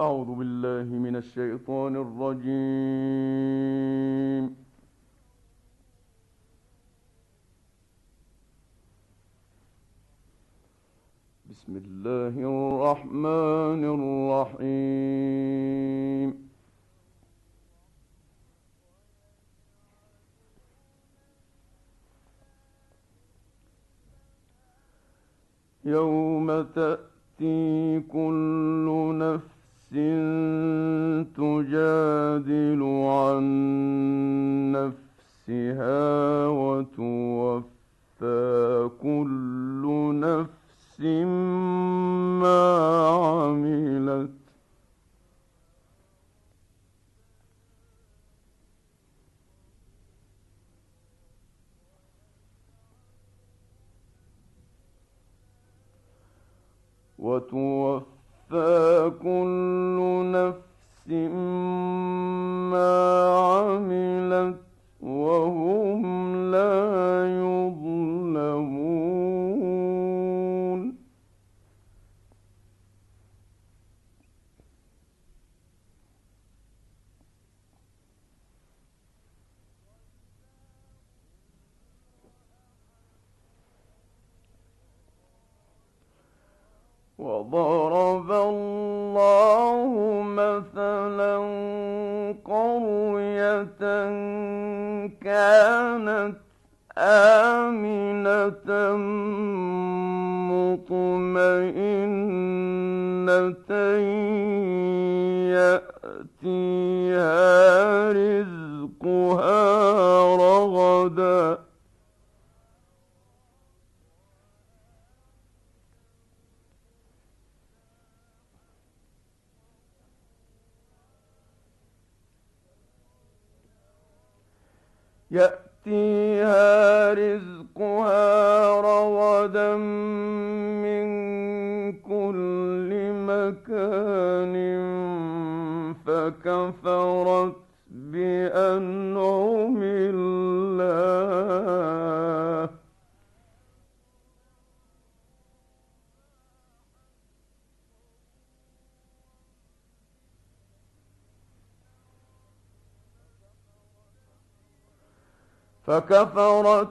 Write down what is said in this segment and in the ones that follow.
أعوذ بالله من الشيطان الرجيم. بسم الله الرحمن الرحيم. يوم تأتي كل نفس تجادل عن نفسها وتوفى كل نفس ما عملت. وتوفى كل نفس ما يأتيها فكفرت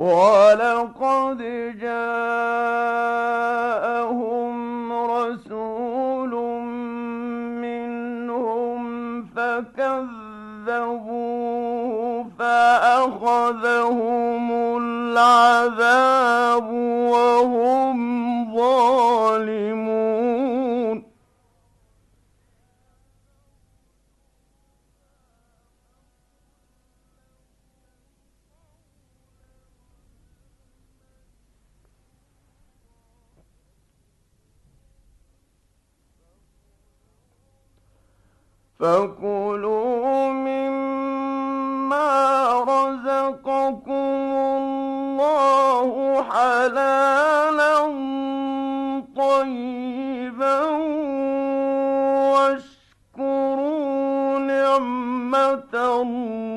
ولقد جاءهم رسول منهم فكذبوه فأخذهم العذاب وهم فكلوا مما رزقكم الله حلالا طيبا واشكروا نعمة الله.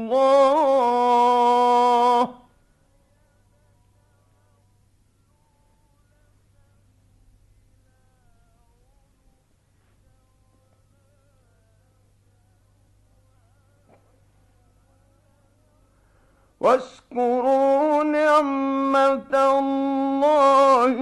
واشكروا نعمة الله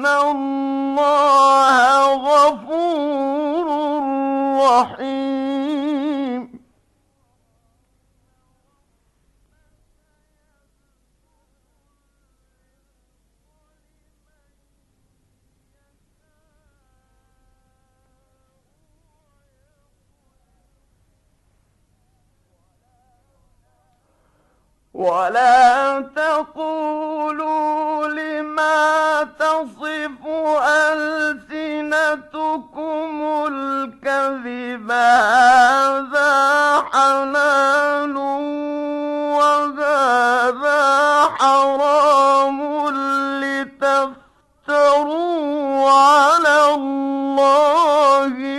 فإن الله غفور رحيم ولا تقولوا لما تصف ألسنتكم الكذب هذا حلال وهذا حرام لتفتروا على الله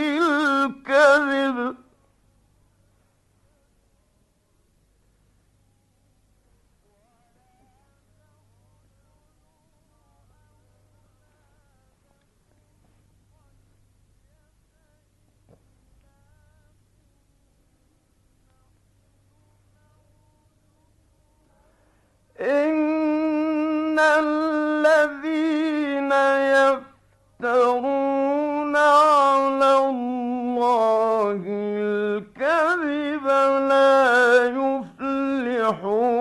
يفلحون.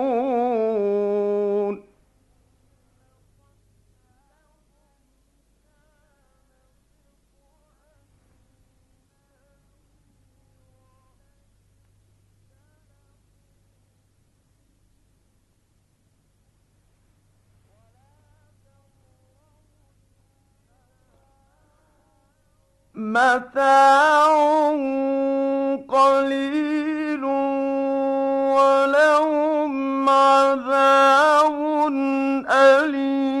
متاع قليل ولهم عذاب أليم.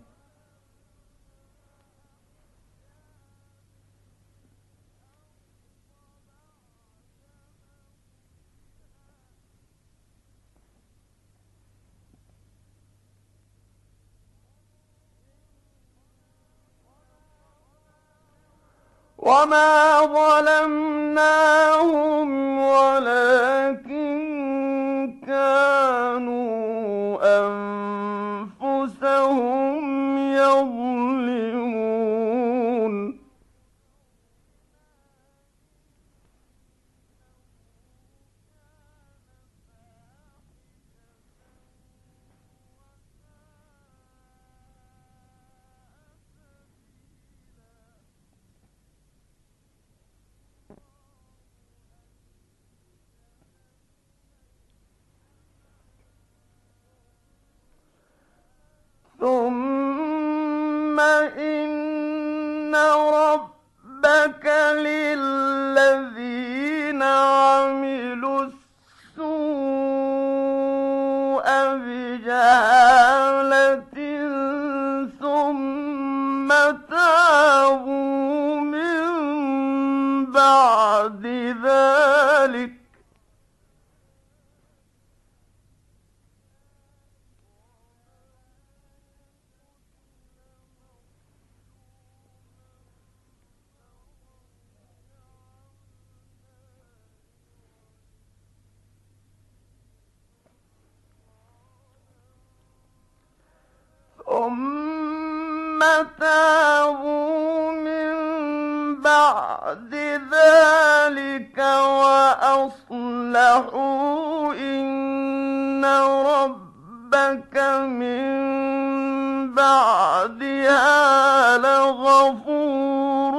وما ظلمناهم ولكن كانوا أنفسهم تابوا ربك من بعدها لغفور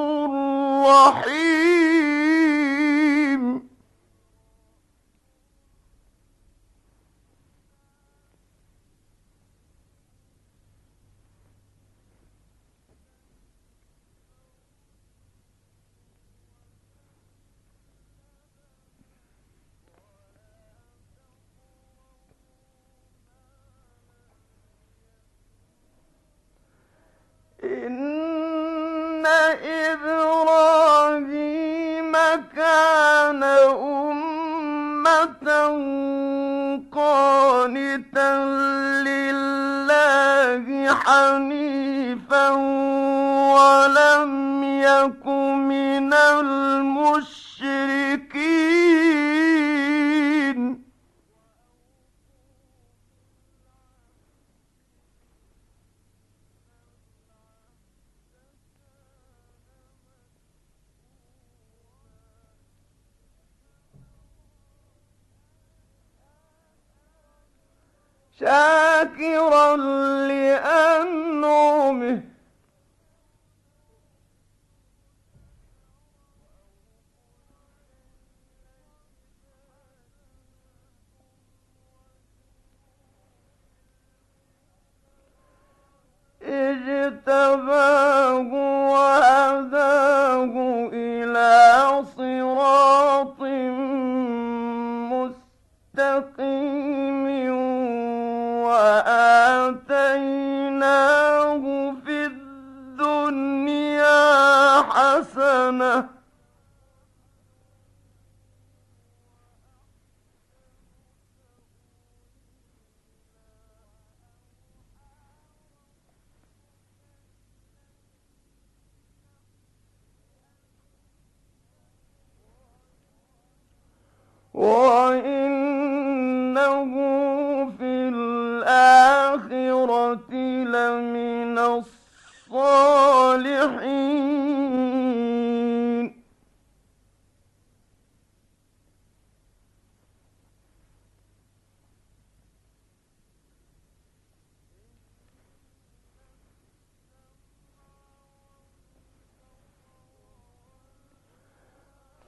رحيم. حنيفا ولم يك من المشركين. شاكرا لأنعمه. اجتباه وهداه إلى صراط مستقيم. وآتيناه في الدنيا حسنة. وإنه لمن الصالحين.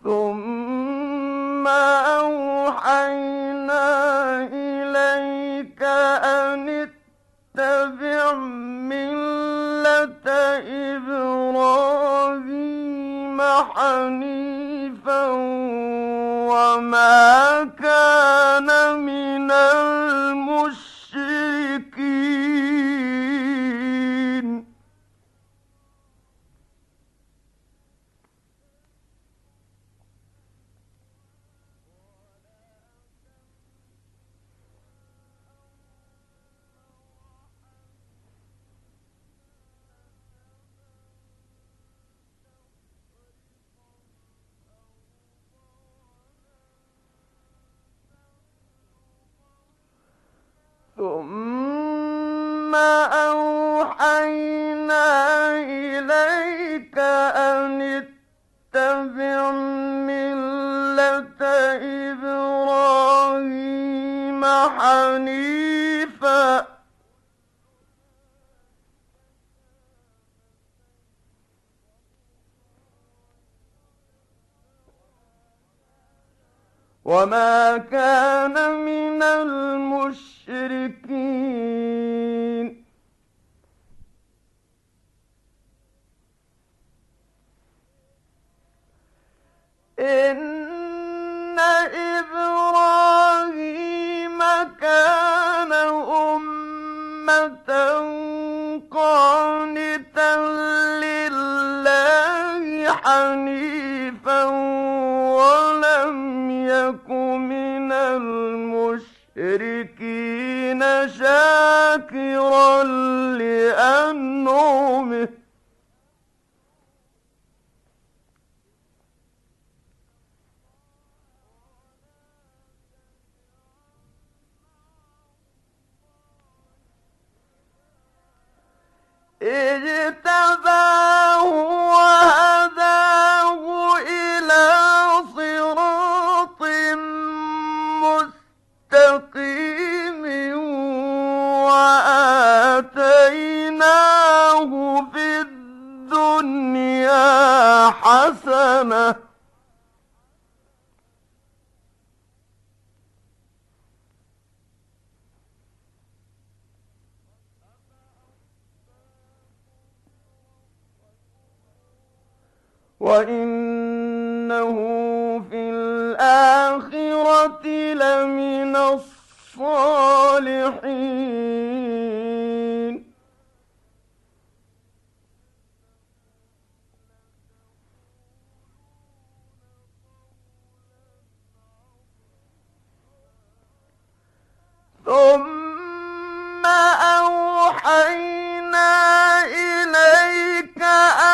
ثم أوحينا إليك إبراهيم حنيفا وما كان من المشركين. أن اتبع ملة إبراهيم حنيفا. وما كان من المشركين إن إبراهيم كان أمة قانتا لله حنيفا ولم يك من المشركين شاكرا لأنعمه اجتباه وهداه إلى صراط مستقيم وآتيناه في الدنيا حسنة وإنه في الآخرة لمن الصالحين ثم أوحينا إليك أن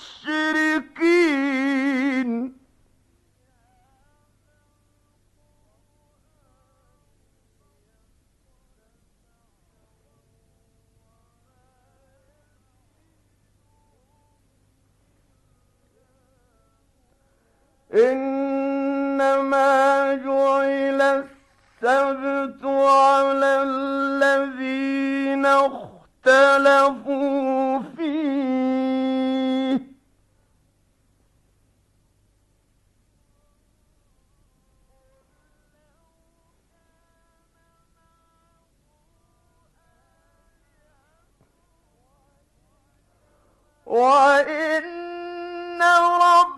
إنما جعل السبت على الذين اختلفوا فيه. وإن رب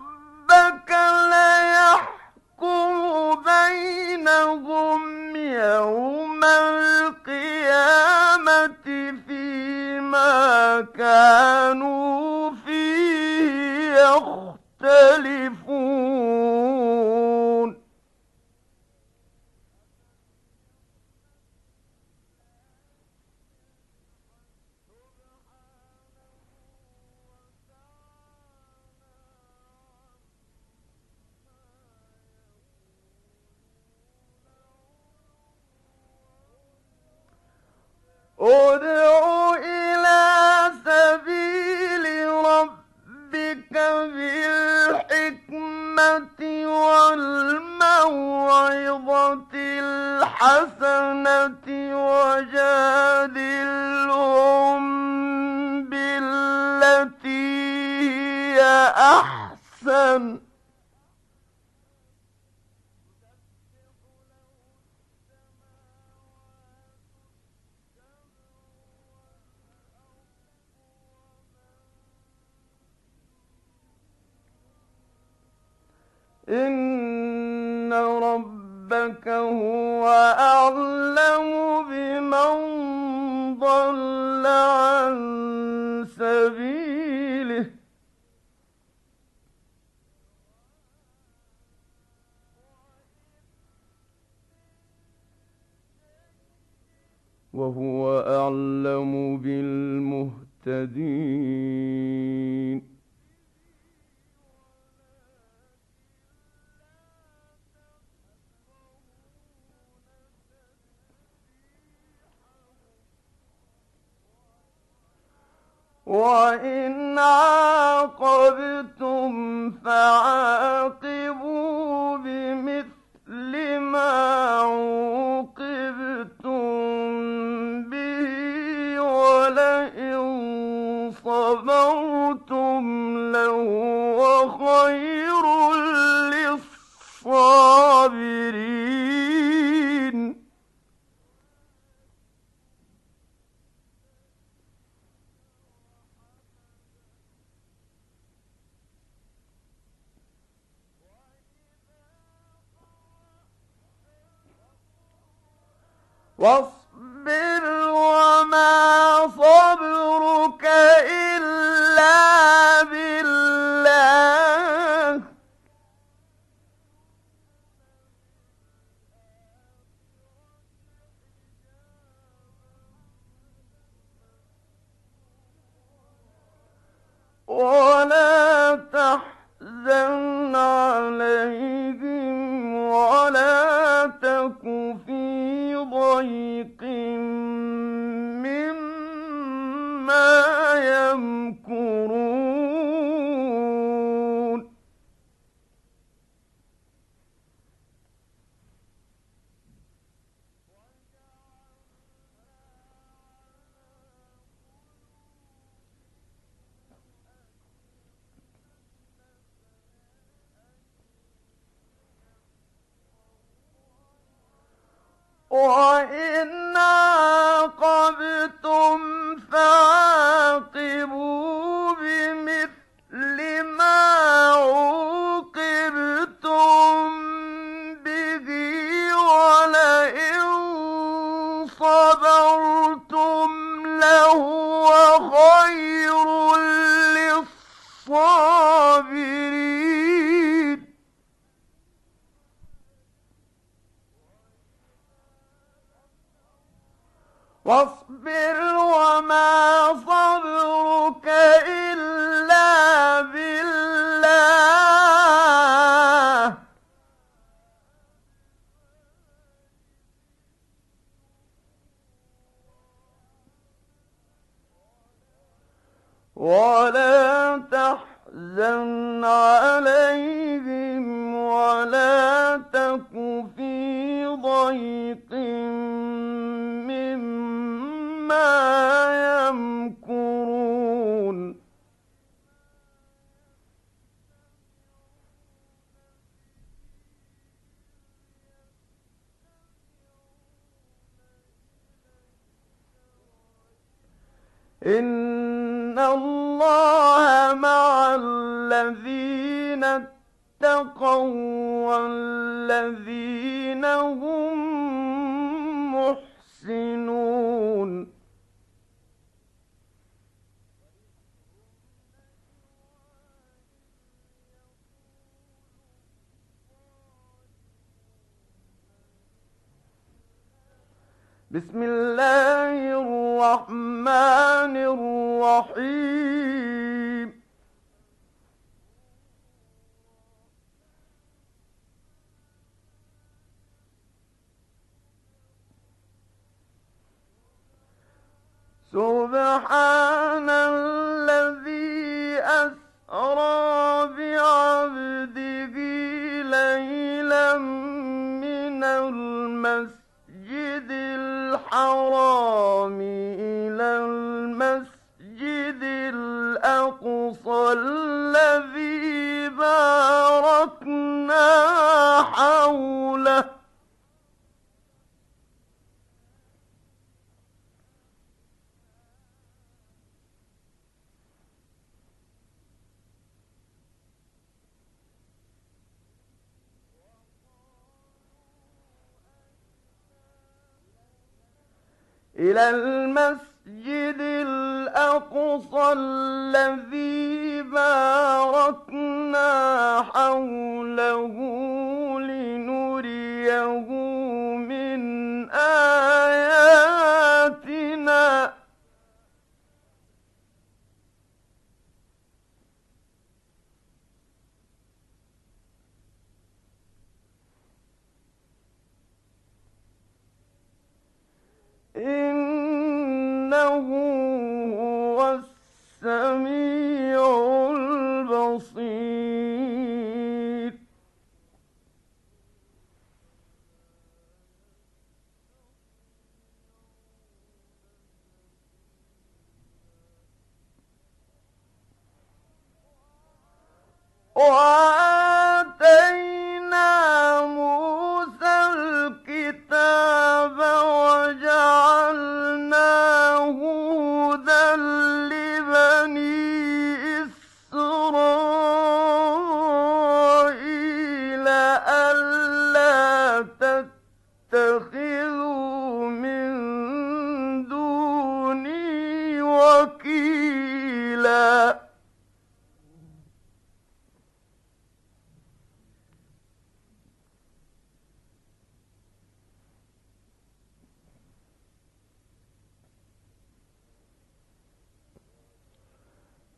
ليحكم بينهم يوم القيامة فيما كانوا ربك هو أعلم بمن ضل عن سبيله. وهو أعلم بالمهتدين. وإن عاقبتم فعاقبوا بمثل ما عوقبتم به ولئن صبرتم لهو خير واصبر وإن واصبر وما صبرك الذين اتقوا والذين هم محسنون. بسم الله الرحمن الرحيم. سبحان الذي أسرى بعبده ليلا من المسجد الحرام إلى المسجد الأقصى الذي باركنا حوله. إلى المسجد الأقصى الذي باركنا حوله لنريه من آياتنا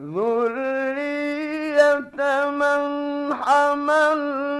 ذرية من حملنا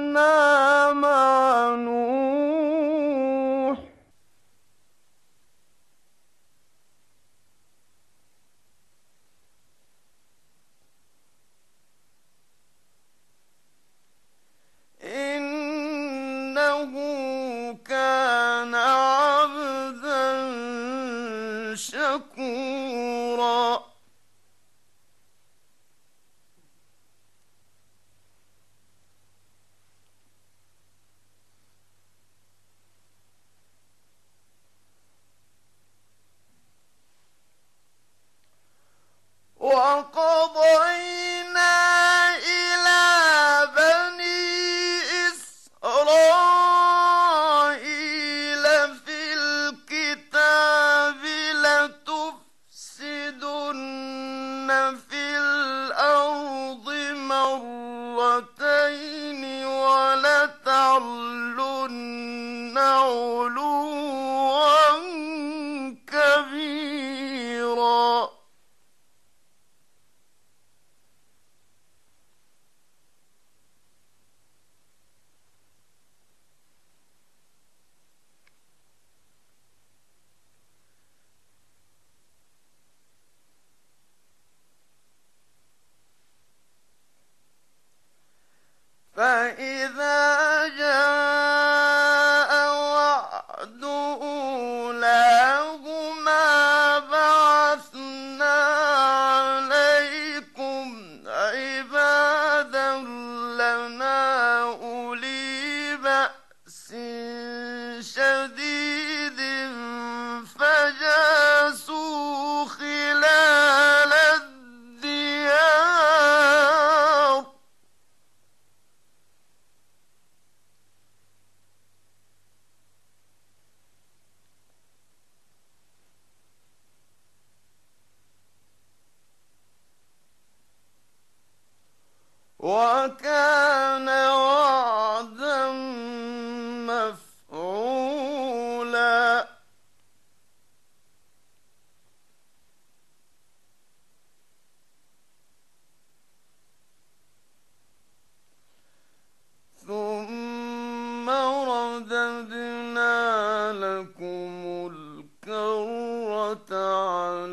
فقضى وكان الكرة